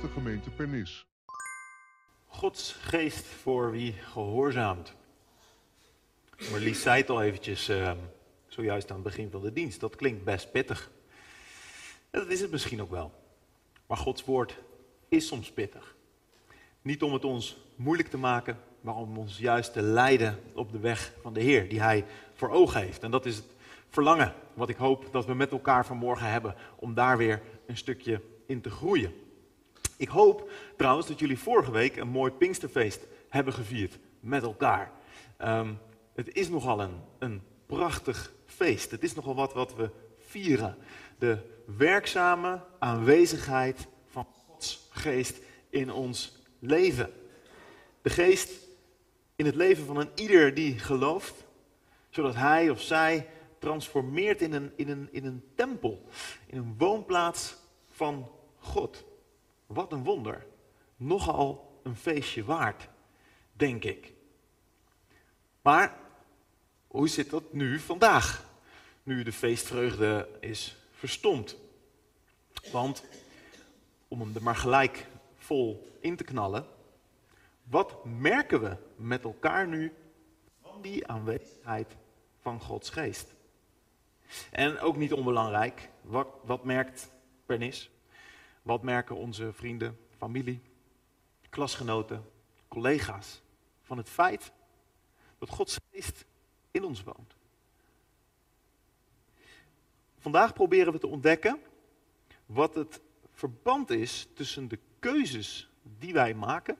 de gemeente Pernis. Gods geest voor wie gehoorzaamt. Marlies zei het al eventjes uh, zojuist aan het begin van de dienst. Dat klinkt best pittig. Dat is het misschien ook wel. Maar Gods woord is soms pittig. Niet om het ons moeilijk te maken, maar om ons juist te leiden op de weg van de Heer, die Hij voor ogen heeft. En dat is het verlangen wat ik hoop dat we met elkaar vanmorgen hebben, om daar weer een stukje in te groeien. Ik hoop trouwens dat jullie vorige week een mooi Pinksterfeest hebben gevierd met elkaar. Um, het is nogal een, een prachtig feest. Het is nogal wat wat we vieren. De werkzame aanwezigheid van Gods geest in ons leven. De geest in het leven van een ieder die gelooft, zodat hij of zij transformeert in een, in een, in een tempel, in een woonplaats van God. Wat een wonder. Nogal een feestje waard, denk ik. Maar hoe zit dat nu vandaag? Nu de feestvreugde is verstomd. Want, om hem er maar gelijk vol in te knallen, wat merken we met elkaar nu van die aanwezigheid van Gods geest? En ook niet onbelangrijk, wat, wat merkt Pernis? Wat merken onze vrienden, familie, klasgenoten, collega's van het feit dat Gods geest in ons woont? Vandaag proberen we te ontdekken wat het verband is tussen de keuzes die wij maken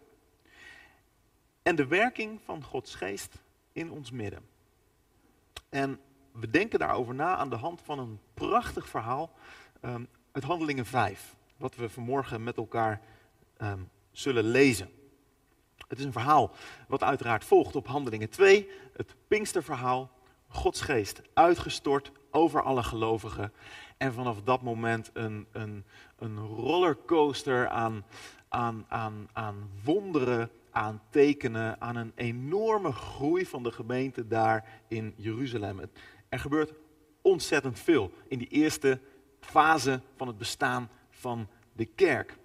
en de werking van Gods geest in ons midden. En we denken daarover na aan de hand van een prachtig verhaal um, uit Handelingen 5, wat we vanmorgen met elkaar um, zullen lezen. Het is een verhaal wat uiteraard volgt op Handelingen 2, het Pinksterverhaal, Gods geest uitgestort over alle gelovigen. En vanaf dat moment een, een, een rollercoaster aan, aan, aan, aan wonderen, aan tekenen, aan een enorme groei van de gemeente daar in Jeruzalem. Er gebeurt ontzettend veel in die eerste fase van het bestaan van de kerk.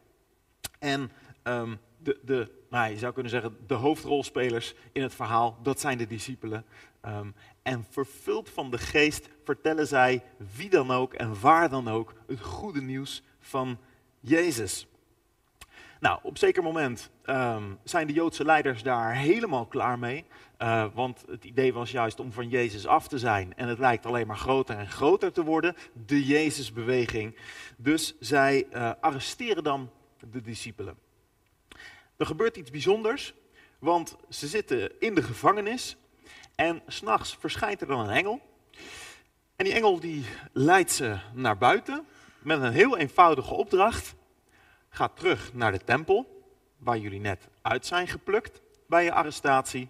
En um, de, de, nou, je zou kunnen zeggen, de hoofdrolspelers in het verhaal, dat zijn de discipelen. Um, en vervuld van de geest vertellen zij wie dan ook en waar dan ook het goede nieuws van Jezus. Nou, op zeker moment um, zijn de Joodse leiders daar helemaal klaar mee. Uh, want het idee was juist om van Jezus af te zijn. En het lijkt alleen maar groter en groter te worden, de Jezusbeweging. Dus zij uh, arresteren dan de discipelen. Er gebeurt iets bijzonders, want ze zitten in de gevangenis. En s'nachts verschijnt er dan een engel. En die engel die leidt ze naar buiten met een heel eenvoudige opdracht. Ga terug naar de tempel, waar jullie net uit zijn geplukt bij je arrestatie.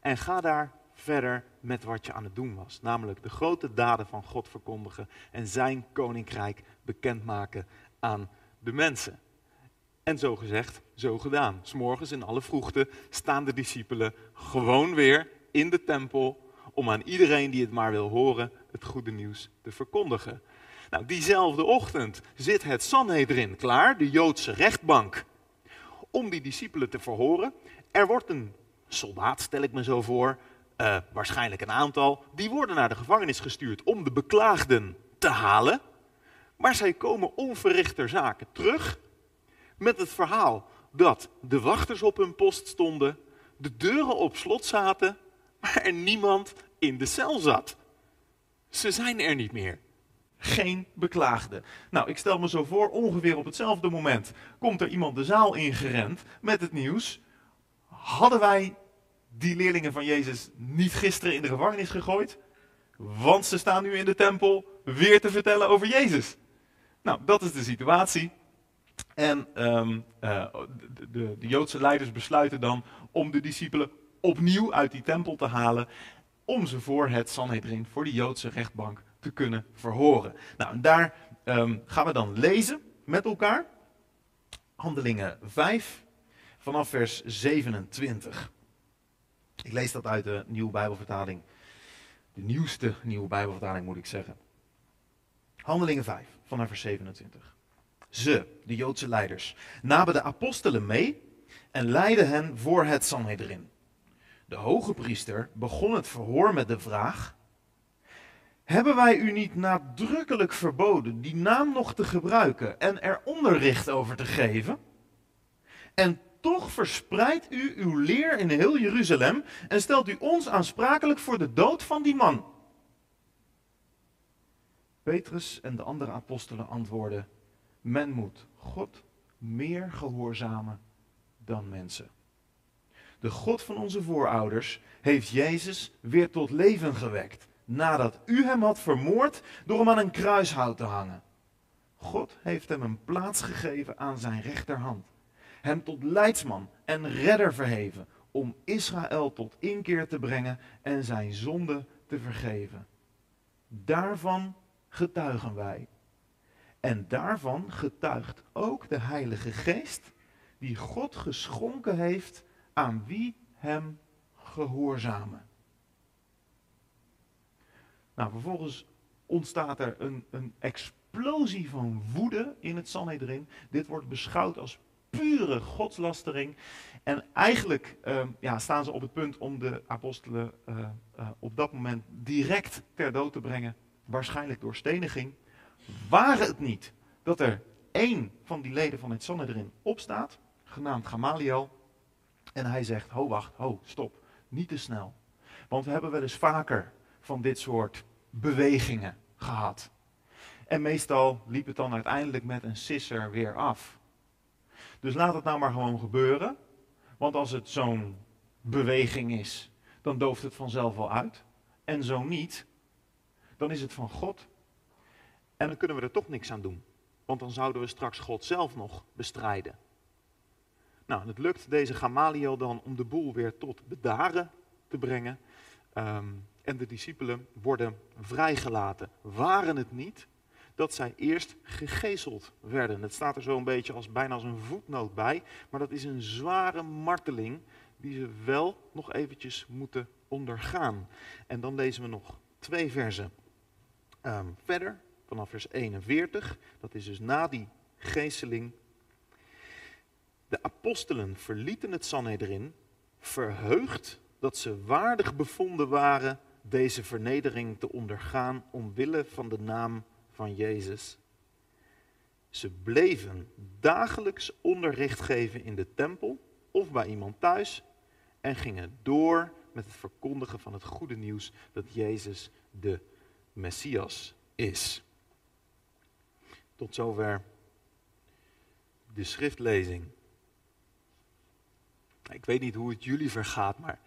En ga daar verder met wat je aan het doen was. Namelijk de grote daden van God verkondigen en zijn koninkrijk bekendmaken aan de mensen. En zo gezegd, zo gedaan. S'morgens in alle vroegte staan de discipelen gewoon weer in de tempel om aan iedereen die het maar wil horen het goede nieuws te verkondigen. Nou, diezelfde ochtend zit het Sanhedrin klaar, de Joodse rechtbank, om die discipelen te verhoren. Er wordt een soldaat, stel ik me zo voor, uh, waarschijnlijk een aantal, die worden naar de gevangenis gestuurd om de beklaagden te halen. Maar zij komen onverrichter zaken terug met het verhaal dat de wachters op hun post stonden, de deuren op slot zaten, maar er niemand in de cel zat. Ze zijn er niet meer. Geen beklaagde. Nou, ik stel me zo voor, ongeveer op hetzelfde moment komt er iemand de zaal ingerend met het nieuws. Hadden wij die leerlingen van Jezus niet gisteren in de gevangenis gegooid? Want ze staan nu in de tempel weer te vertellen over Jezus. Nou, dat is de situatie. En um, uh, de, de, de, Joodse leiders besluiten dan om de discipelen opnieuw uit die tempel te halen. Om ze voor het Sanhedrin, voor de Joodse rechtbank, te kunnen verhoren. Nou, daar um, gaan we dan lezen met elkaar. Handelingen 5, vanaf vers 27. Ik lees dat uit de Nieuwe Bijbelvertaling. De nieuwste Nieuwe Bijbelvertaling moet ik zeggen. Handelingen 5, vanaf vers 27. Ze, de Joodse leiders, namen de apostelen mee en leidden hen voor het Sanhedrin. De hoge priester begon het verhoor met de vraag: Hebben wij u niet nadrukkelijk verboden die naam nog te gebruiken en er onderricht over te geven? En toch verspreidt u uw leer in heel Jeruzalem en stelt u ons aansprakelijk voor de dood van die man. Petrus en de andere apostelen antwoorden: Men moet God meer gehoorzamen dan mensen. De God van onze voorouders heeft Jezus weer tot leven gewekt, nadat u hem had vermoord door hem aan een kruishout te hangen. God heeft hem een plaats gegeven aan zijn rechterhand, hem tot leidsman en redder verheven, om Israël tot inkeer te brengen en zijn zonde te vergeven. Daarvan getuigen wij. En daarvan getuigt ook de Heilige Geest, die God geschonken heeft aan wie hem gehoorzamen. Nou, vervolgens ontstaat er een, een explosie van woede in het Sanhedrin. Dit wordt beschouwd als pure godslastering. En eigenlijk uh, ja, staan ze op het punt om de apostelen uh, uh, op dat moment direct ter dood te brengen. Waarschijnlijk door steniging. Waren het niet dat er één van die leden van het Sanhedrin opstaat, genaamd Gamaliel, en hij zegt, ho wacht, ho, stop, niet te snel. Want we hebben wel eens vaker van dit soort bewegingen gehad. En meestal liep het dan uiteindelijk met een sisser weer af. Dus laat het nou maar gewoon gebeuren. Want als het zo'n beweging is, dan dooft het vanzelf wel uit. En zo niet, dan is het van God. En dan kunnen we er toch niks aan doen. Want dan zouden we straks God zelf nog bestrijden. Nou, het lukt deze Gamaliel dan om de boel weer tot bedaren te brengen. Um, en de discipelen worden vrijgelaten. Waren het niet dat zij eerst gegezeld werden? Het staat er zo een beetje als bijna als een voetnoot bij. Maar dat is een zware marteling die ze wel nog eventjes moeten ondergaan. En dan lezen we nog twee versen um, verder, vanaf vers 41. Dat is dus na die geesteling de apostelen verlieten het Sanhedrin, verheugd dat ze waardig bevonden waren deze vernedering te ondergaan omwille van de naam van Jezus. Ze bleven dagelijks onderricht geven in de tempel of bij iemand thuis en gingen door met het verkondigen van het goede nieuws dat Jezus de Messias is. Tot zover de schriftlezing. Ik weet niet hoe het jullie vergaat, maar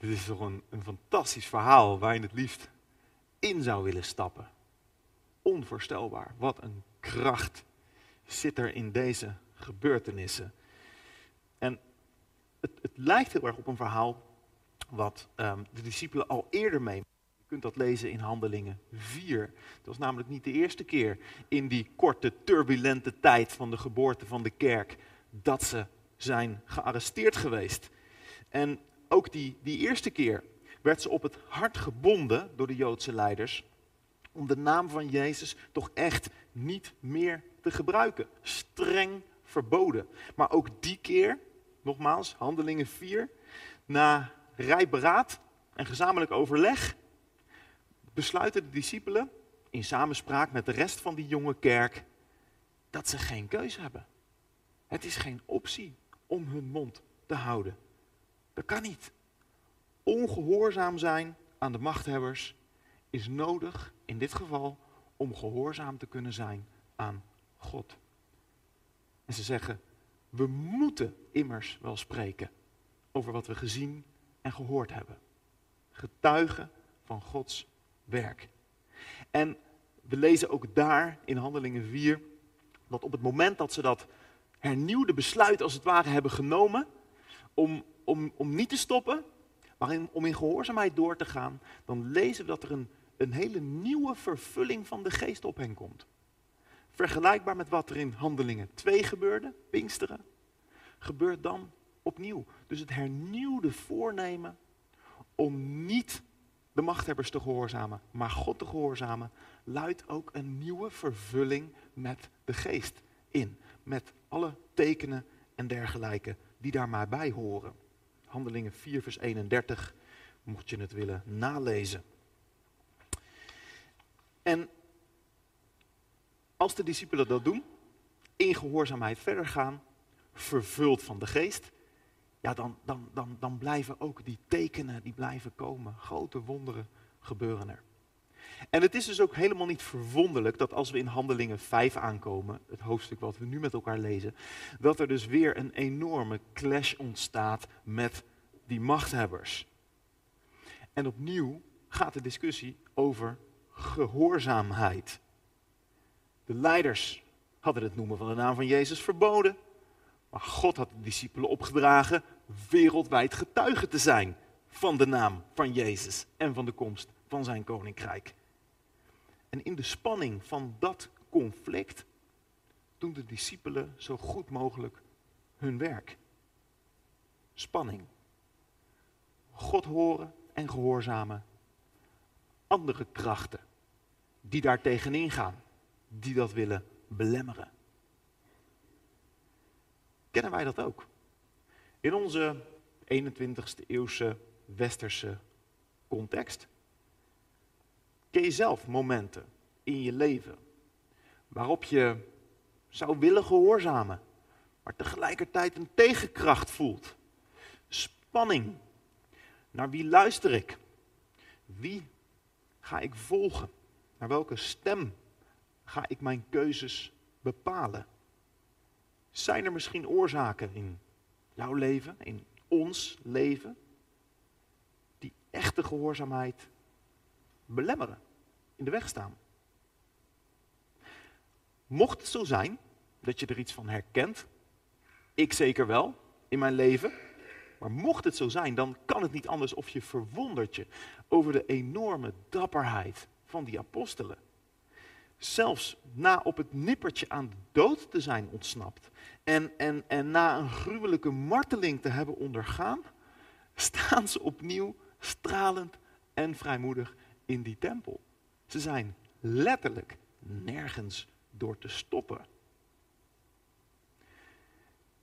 dit is toch een, fantastisch verhaal waar je het liefst in zou willen stappen. Onvoorstelbaar. Wat een kracht zit er in deze gebeurtenissen. En het, het lijkt heel erg op een verhaal wat um, de discipelen al eerder mee. Je kunt dat lezen in Handelingen 4. Het was namelijk niet de eerste keer in die korte, turbulente tijd van de geboorte van de kerk dat ze zijn gearresteerd geweest. En ook die, die eerste keer werd ze op het hart gebonden door de Joodse leiders om de naam van Jezus toch echt niet meer te gebruiken. Streng verboden. Maar ook die keer, nogmaals, handelingen 4, na rijp beraad en gezamenlijk overleg, besluiten de discipelen in samenspraak met de rest van die jonge kerk dat ze geen keuze hebben. Het is geen optie om hun mond te houden. Dat kan niet. Ongehoorzaam zijn aan de machthebbers is nodig, in dit geval, om gehoorzaam te kunnen zijn aan God. En ze zeggen, we moeten immers wel spreken over wat we gezien en gehoord hebben. Getuigen van Gods werk. En we lezen ook daar in Handelingen 4 dat op het moment dat ze dat hernieuwde besluit als het ware hebben genomen om, om, om niet te stoppen, maar om in gehoorzaamheid door te gaan, dan lezen we dat er een, een hele nieuwe vervulling van de geest op hen komt. Vergelijkbaar met wat er in Handelingen 2 gebeurde, Pinksteren, gebeurt dan opnieuw. Dus het hernieuwde voornemen om niet de machthebbers te gehoorzamen, maar God te gehoorzamen, luidt ook een nieuwe vervulling met de geest in. Met alle tekenen en dergelijke die daar maar bij horen. Handelingen 4, vers 31, mocht je het willen nalezen. En als de discipelen dat doen, in gehoorzaamheid verder gaan, vervuld van de geest, ja, dan, dan, dan, dan blijven ook die tekenen, die blijven komen. Grote wonderen gebeuren er. En het is dus ook helemaal niet verwonderlijk dat als we in Handelingen 5 aankomen, het hoofdstuk wat we nu met elkaar lezen, dat er dus weer een enorme clash ontstaat met die machthebbers. En opnieuw gaat de discussie over gehoorzaamheid. De leiders hadden het noemen van de naam van Jezus verboden. Maar God had de discipelen opgedragen wereldwijd getuige te zijn van de naam van Jezus en van de komst van zijn koninkrijk. En in de spanning van dat conflict doen de discipelen zo goed mogelijk hun werk. Spanning. God horen en gehoorzamen. Andere krachten die daar tegenin gaan, die dat willen belemmeren. Kennen wij dat ook? In onze 21ste eeuwse westerse context. Ken je zelf momenten in je leven waarop je zou willen gehoorzamen, maar tegelijkertijd een tegenkracht voelt? Spanning. Naar wie luister ik? Wie ga ik volgen? Naar welke stem ga ik mijn keuzes bepalen? Zijn er misschien oorzaken in jouw leven, in ons leven, die echte gehoorzaamheid belemmeren, in de weg staan? Mocht het zo zijn dat je er iets van herkent, ik zeker wel in mijn leven, maar mocht het zo zijn, dan kan het niet anders of je verwondert je over de enorme dapperheid van die apostelen. Zelfs na op het nippertje aan de dood te zijn ontsnapt en, en, en na een gruwelijke marteling te hebben ondergaan, staan ze opnieuw stralend en vrijmoedig in die tempel. Ze zijn letterlijk nergens door te stoppen.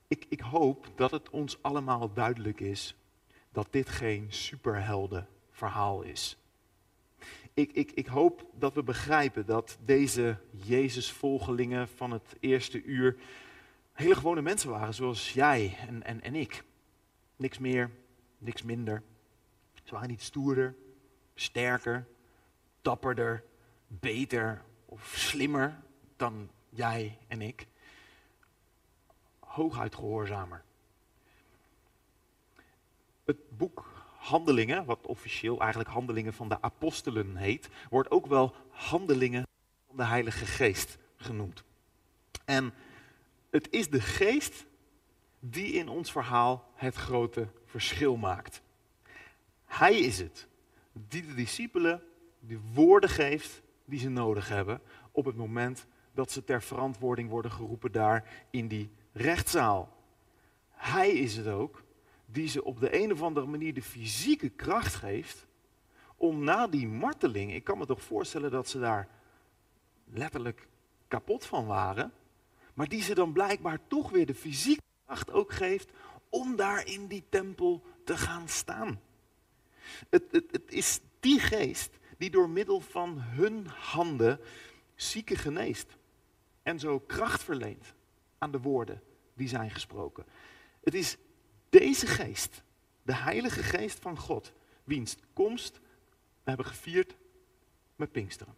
Ik, ik hoop dat het ons allemaal duidelijk is dat dit geen superhelden verhaal is. Ik, ik, ik hoop dat we begrijpen dat deze Jezus-volgelingen van het eerste uur hele gewone mensen waren, zoals jij en, en, en ik. Niks meer, niks minder. Ze waren niet stoerder, sterker, dapperder, beter of slimmer dan jij en ik. Hooguit gehoorzamer. Het boek Handelingen, wat officieel eigenlijk Handelingen van de Apostelen heet, wordt ook wel Handelingen van de Heilige Geest genoemd. En het is de geest die in ons verhaal het grote verschil maakt. Hij is het die de discipelen de woorden geeft die ze nodig hebben op het moment dat ze ter verantwoording worden geroepen daar in die rechtszaal. Hij is het ook die ze op de een of andere manier de fysieke kracht geeft om na die marteling, ik kan me toch voorstellen dat ze daar letterlijk kapot van waren, maar die ze dan blijkbaar toch weer de fysieke kracht ook geeft om daar in die tempel te gaan staan. Het, het, het is die geest die door middel van hun handen zieken geneest en zo kracht verleent aan de woorden die zijn gesproken. Het is deze geest, de Heilige Geest van God, wiens komst we hebben gevierd met Pinksteren.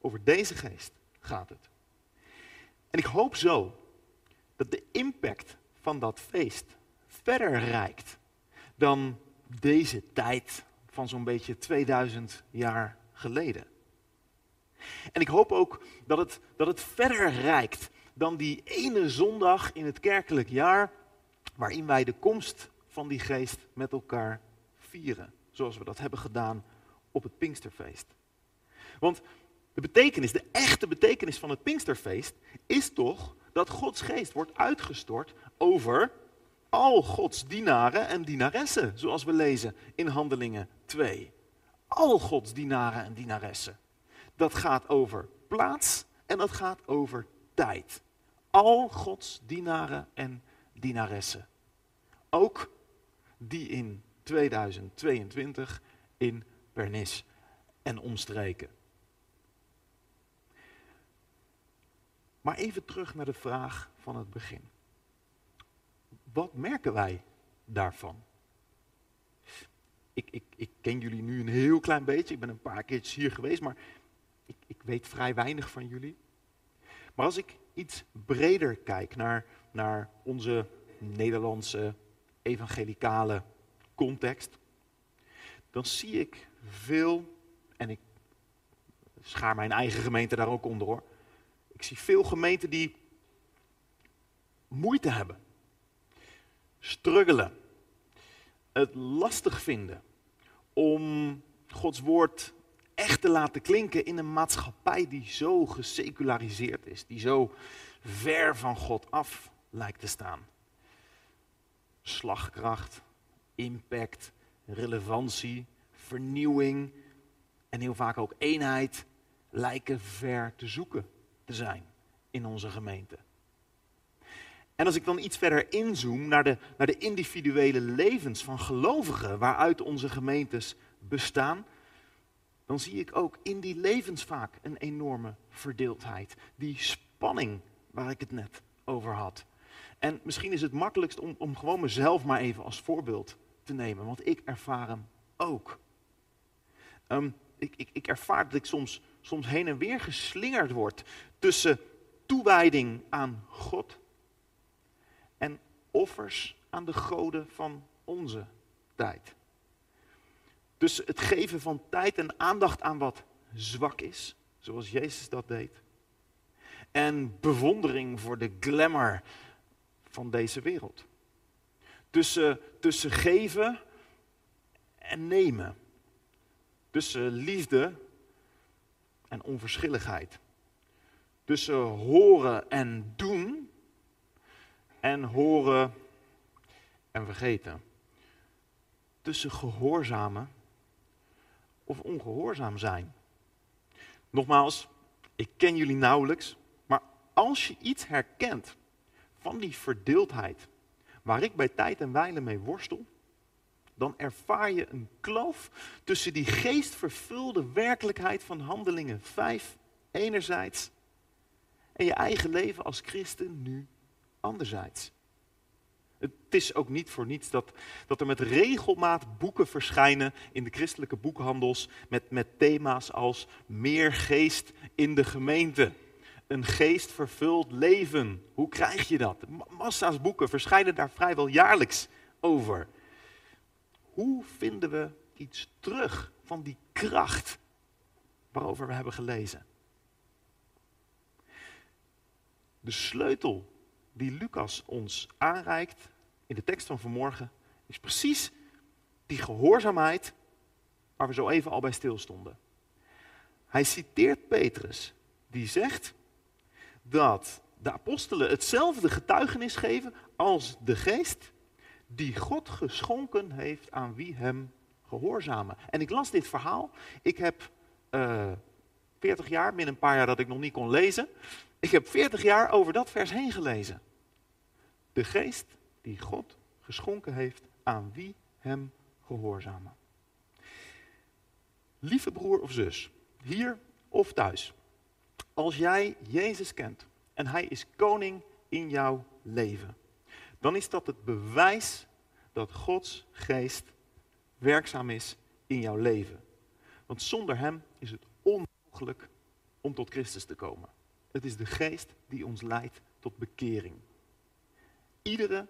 Over deze geest gaat het. En ik hoop zo dat de impact van dat feest verder reikt dan deze tijd van zo'n beetje 2000 jaar geleden. En ik hoop ook dat het, dat het verder reikt dan die ene zondag in het kerkelijk jaar waarin wij de komst van die geest met elkaar vieren. Zoals we dat hebben gedaan op het Pinksterfeest. Want de betekenis, de echte betekenis van het Pinksterfeest is toch dat Gods geest wordt uitgestort over al Gods dienaren en dienaressen, zoals we lezen in Handelingen 2. al Gods dienaren en dienaressen. Dat gaat over plaats en dat gaat over tijd. Al Gods dienaren en dienaressen. Ook die in 2022 in Pernis en omstreken. Maar even terug naar de vraag van het begin. Wat merken wij daarvan? Ik, ik, ik ken jullie nu een heel klein beetje. Ik ben een paar keertjes hier geweest, maar ik, ik weet vrij weinig van jullie. Maar als ik iets breder kijk naar, naar onze Nederlandse evangelicale context, dan zie ik veel, en ik schaar mijn eigen gemeente daar ook onder hoor. Ik zie veel gemeenten die moeite hebben, struggelen, het lastig vinden om Gods woord echt te laten klinken in een maatschappij die zo geseculariseerd is, die zo ver van God af lijkt te staan. Slagkracht, impact, relevantie, vernieuwing en heel vaak ook eenheid lijken ver te zoeken te zijn in onze gemeente. En als ik dan iets verder inzoom naar de, naar de individuele levens van gelovigen waaruit onze gemeentes bestaan, dan zie ik ook in die levens vaak een enorme verdeeldheid. Die spanning waar ik het net over had. En misschien is het makkelijkst om, om gewoon mezelf maar even als voorbeeld te nemen, want ik ervaar hem ook. Um, ik, ik, ik ervaar dat ik soms, soms heen en weer geslingerd word tussen toewijding aan God offers aan de goden van onze tijd. Tussen het geven van tijd en aandacht aan wat zwak is, zoals Jezus dat deed. En bewondering voor de glamour van deze wereld. Tussen, tussen geven en nemen. Tussen liefde en onverschilligheid. Tussen horen en doen en horen en vergeten. Tussen gehoorzamen of ongehoorzaam zijn. Nogmaals, ik ken jullie nauwelijks, maar als je iets herkent van die verdeeldheid, waar ik bij tijd en wijle mee worstel, dan ervaar je een kloof tussen die geestvervulde werkelijkheid van handelingen 5 enerzijds en je eigen leven als christen nu anderzijds. Het is ook niet voor niets dat, dat er met regelmaat boeken verschijnen in de christelijke boekhandels met, met thema's als meer geest in de gemeente. Een geestvervuld leven. Hoe krijg je dat? Massa's boeken verschijnen daar vrijwel jaarlijks over. Hoe vinden we iets terug van die kracht waarover we hebben gelezen? De sleutel die Lucas ons aanreikt in de tekst van vanmorgen is precies die gehoorzaamheid waar we zo even al bij stilstonden. Hij citeert Petrus, die zegt dat de apostelen hetzelfde getuigenis geven als de geest die God geschonken heeft aan wie hem gehoorzamen. En ik las dit verhaal. Ik heb eh, 40 jaar, min een paar jaar dat ik nog niet kon lezen. Ik heb 40 jaar over dat vers heen gelezen. De geest die God geschonken heeft aan wie hem gehoorzamen. Lieve broer of zus, hier of thuis, als jij Jezus kent en hij is koning in jouw leven, dan is dat het bewijs dat Gods geest werkzaam is in jouw leven. Want zonder hem is het om tot Christus te komen. Het is de geest die ons leidt tot bekering. Iedere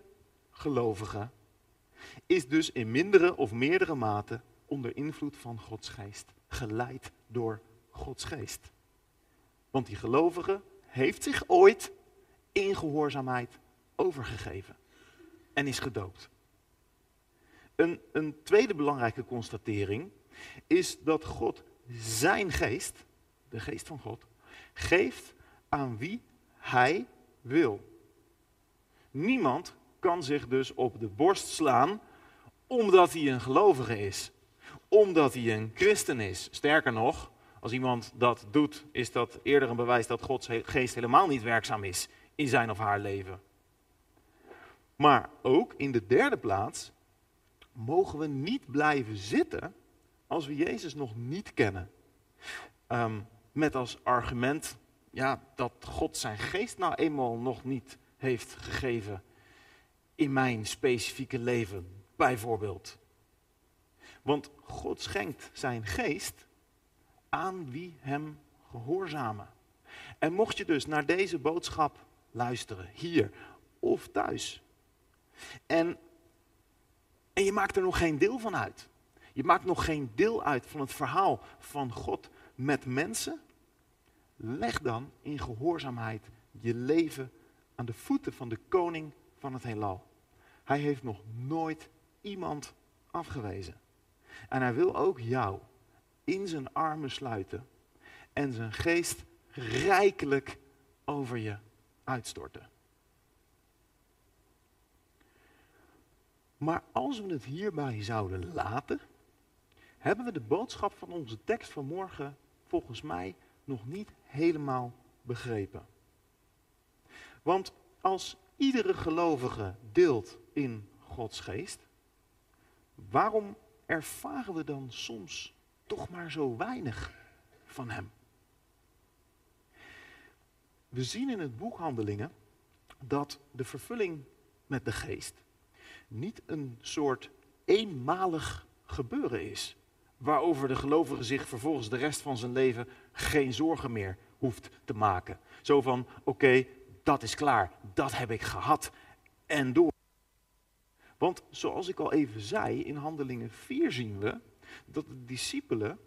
gelovige is dus in mindere of meerdere mate onder invloed van Gods geest, geleid door Gods geest. Want die gelovige heeft zich ooit in gehoorzaamheid overgegeven en is gedoopt. Een, een tweede belangrijke constatering is dat God zijn geest, de geest van God, geeft aan wie hij wil. Niemand kan zich dus op de borst slaan omdat hij een gelovige is. omdat hij een christen is. Sterker nog, als iemand dat doet, is dat eerder een bewijs dat Gods geest helemaal niet werkzaam is in zijn of haar leven. Maar ook in de derde plaats mogen we niet blijven zitten als we Jezus nog niet kennen. Ehm, met als argument ja, dat God zijn geest nou eenmaal nog niet heeft gegeven in mijn specifieke leven, bijvoorbeeld. Want God schenkt zijn geest aan wie hem gehoorzamen. En mocht je dus naar deze boodschap luisteren, hier of thuis, en, en je maakt er nog geen deel van uit, je maakt nog geen deel uit van het verhaal van God met mensen, leg dan in gehoorzaamheid je leven aan de voeten van de koning van het heelal. Hij heeft nog nooit iemand afgewezen. En hij wil ook jou in zijn armen sluiten en zijn geest rijkelijk over je uitstorten. Maar als we het hierbij zouden laten, hebben we de boodschap van onze tekst van morgen volgens mij nog niet helemaal begrepen. Want als iedere gelovige deelt in Gods geest, waarom ervaren we dan soms toch maar zo weinig van Hem? We zien in het boek Handelingen dat de vervulling met de geest niet een soort eenmalig gebeuren is, waarover de gelovige zich vervolgens de rest van zijn leven geen zorgen meer hoeft te maken. Zo van, oké, dat is klaar, dat heb ik gehad en door. Want zoals ik al even zei, in Handelingen 4 zien we dat de discipelen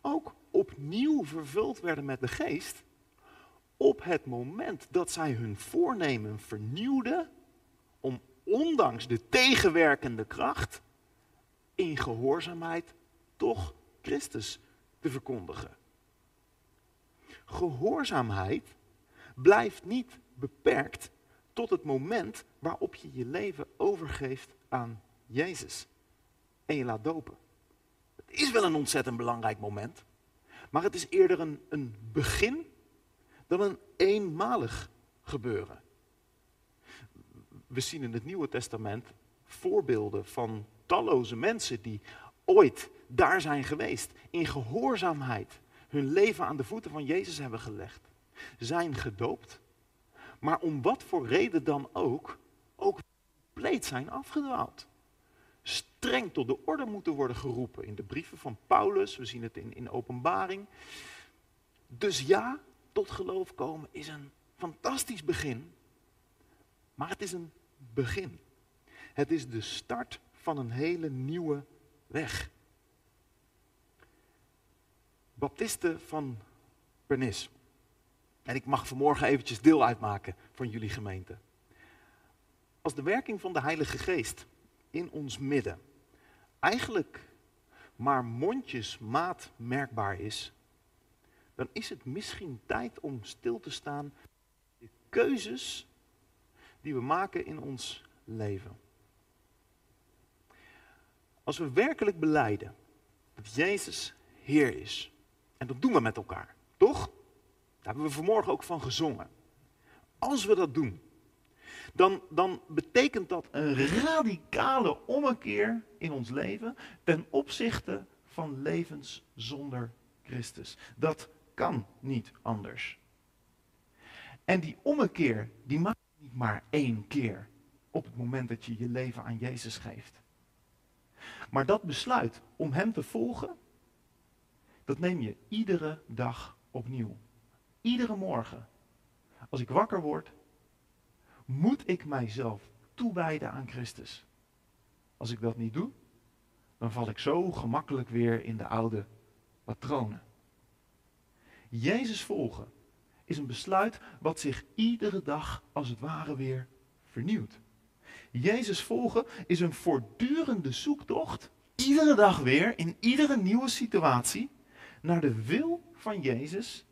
ook opnieuw vervuld werden met de geest op het moment dat zij hun voornemen vernieuwden om ondanks de tegenwerkende kracht in gehoorzaamheid toch Christus te verkondigen. Gehoorzaamheid blijft niet beperkt tot het moment waarop je je leven overgeeft aan Jezus en je laat dopen. Het is wel een ontzettend belangrijk moment, maar het is eerder een, een begin dan een eenmalig gebeuren. We zien in het Nieuwe Testament voorbeelden van talloze mensen die daar zijn geweest, in gehoorzaamheid hun leven aan de voeten van Jezus hebben gelegd, zijn gedoopt, maar om wat voor reden dan ook, ook compleet zijn afgedwaald. Streng tot de orde moeten worden geroepen in de brieven van Paulus, we zien het in, in openbaring. Dus ja, tot geloof komen is een fantastisch begin, maar het is een begin. Het is de start van een hele nieuwe weg. Baptisten van Pernis. En ik mag vanmorgen eventjes deel uitmaken van jullie gemeente. Als de werking van de Heilige Geest in ons midden eigenlijk maar mondjesmaat merkbaar is, dan is het misschien tijd om stil te staan de keuzes die we maken in ons leven. Als we werkelijk beleiden dat Jezus Heer is, en dat doen we met elkaar, toch? Daar hebben we vanmorgen ook van gezongen. Als we dat doen, dan, dan betekent dat een radicale ommekeer in ons leven ten opzichte van levens zonder Christus. Dat kan niet anders. En die ommekeer, die maak niet maar één keer op het moment dat je je leven aan Jezus geeft. Maar dat besluit om Hem te volgen, dat neem je iedere dag opnieuw. Iedere morgen. Als ik wakker word, moet ik mijzelf toewijden aan Christus. Als ik dat niet doe, dan val ik zo gemakkelijk weer in de oude patronen. Jezus volgen is een besluit wat zich iedere dag als het ware weer vernieuwt. Jezus volgen is een voortdurende zoektocht, iedere dag weer, in iedere nieuwe situatie, naar de wil van Jezus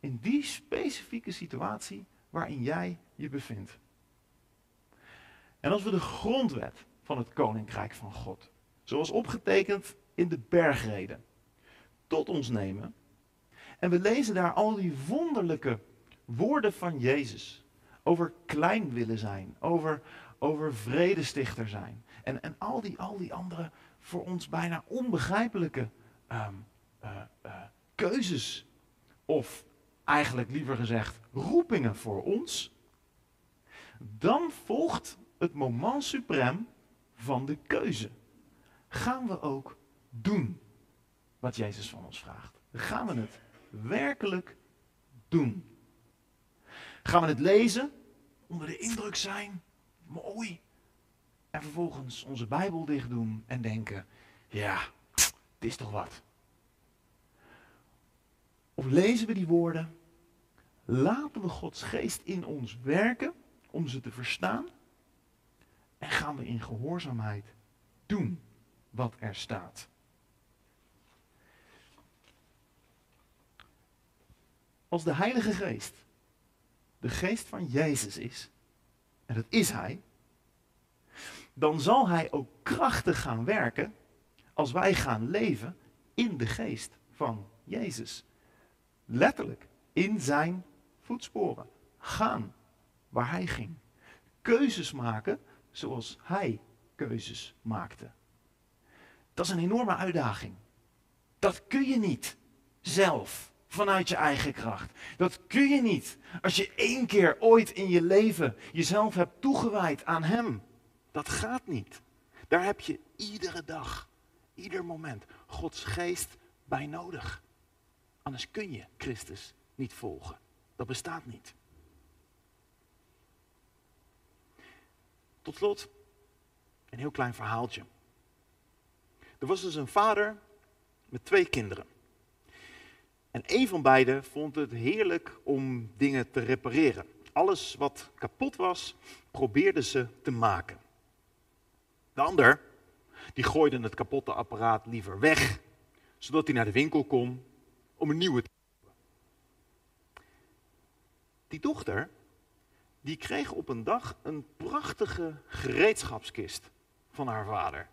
in die specifieke situatie waarin jij je bevindt. En als we de grondwet van het Koninkrijk van God, zoals opgetekend in de bergreden tot ons nemen. En we lezen daar al die wonderlijke woorden van Jezus. Over klein willen zijn, over, over vredestichter zijn. En, en al, die, al die andere voor ons bijna onbegrijpelijke ehm, eh, eh, keuzes. Of eigenlijk liever gezegd roepingen voor ons. Dan volgt het moment suprem van de keuze. Gaan we ook doen wat Jezus van ons vraagt? Gaan we het werkelijk doen? Gaan we het lezen, onder de indruk zijn, mooi, en vervolgens onze Bijbel dicht doen en denken, ja, het is toch wat. Of lezen we die woorden, laten we Gods geest in ons werken om ze te verstaan en gaan we in gehoorzaamheid doen wat er staat. Als de Heilige Geest de geest van Jezus is, en dat is Hij, dan zal Hij ook krachtig gaan werken als wij gaan leven in de geest van Jezus. Letterlijk, in zijn voetsporen. Gaan waar Hij ging. Keuzes maken zoals Hij keuzes maakte. Dat is een enorme uitdaging. Dat kun je niet zelf vanuit je eigen kracht. Dat kun je niet als je één keer ooit in je leven jezelf hebt toegewijd aan Hem. Dat gaat niet. Daar heb je iedere dag, ieder moment Gods geest bij nodig. Anders kun je Christus niet volgen. Dat bestaat niet. Tot slot een heel klein verhaaltje. Er was dus een vader met twee kinderen. En een van beiden vond het heerlijk om dingen te repareren. Alles wat kapot was, probeerde ze te maken. De ander, die gooide het kapotte apparaat liever weg, zodat hij naar de winkel kon om een nieuwe te kopen. Die dochter, die kreeg op een dag een prachtige gereedschapskist van haar vader.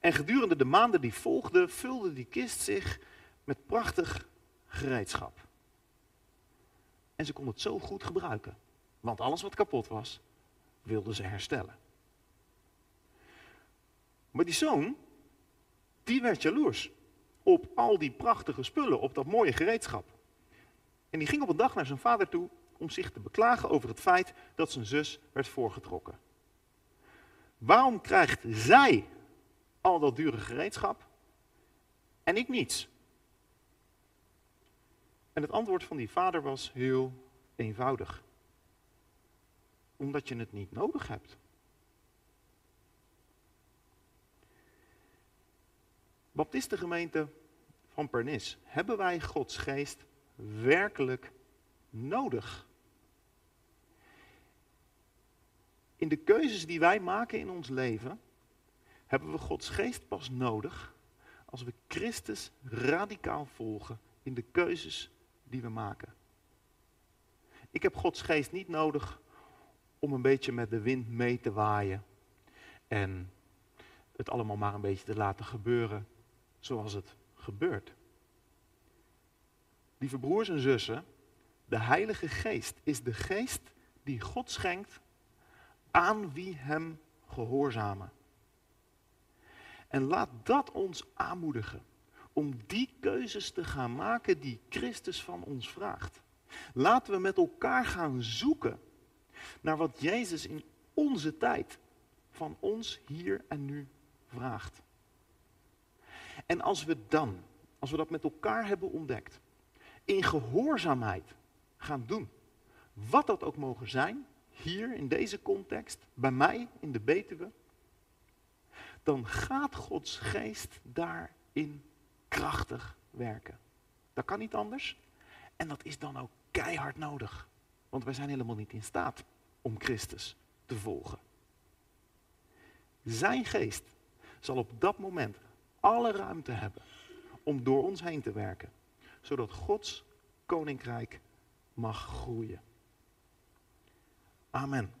En gedurende de maanden die volgden, vulde die kist zich met prachtig gereedschap. En ze kon het zo goed gebruiken, want alles wat kapot was, wilde ze herstellen. Maar die zoon, die werd jaloers op al die prachtige spullen, op dat mooie gereedschap. En die ging op een dag naar zijn vader toe om zich te beklagen over het feit dat zijn zus werd voorgetrokken. Waarom krijgt zij al dat dure gereedschap en ik niets? En het antwoord van die vader was heel eenvoudig. Omdat je het niet nodig hebt. Baptistengemeente van Pernis, hebben wij Gods geest werkelijk nodig? In de keuzes die wij maken in ons leven, hebben we Gods geest pas nodig als we Christus radicaal volgen in de keuzes die we maken. Ik heb Gods geest niet nodig om een beetje met de wind mee te waaien en het allemaal maar een beetje te laten gebeuren zoals het gebeurt. Lieve broers en zussen, de Heilige Geest is de geest die God schenkt aan wie Hem gehoorzamen. En laat dat ons aanmoedigen om die keuzes te gaan maken die Christus van ons vraagt. Laten we met elkaar gaan zoeken naar wat Jezus in onze tijd van ons hier en nu vraagt. En als we dan, als we dat met elkaar hebben ontdekt, in gehoorzaamheid gaan doen, wat dat ook mogen zijn, hier in deze context, bij mij in de Betuwe, dan gaat Gods geest daarin krachtig werken. Dat kan niet anders. En dat is dan ook keihard nodig. Want wij zijn helemaal niet in staat om Christus te volgen. Zijn geest zal op dat moment alle ruimte hebben om door ons heen te werken. Zodat Gods koninkrijk mag groeien. Amen.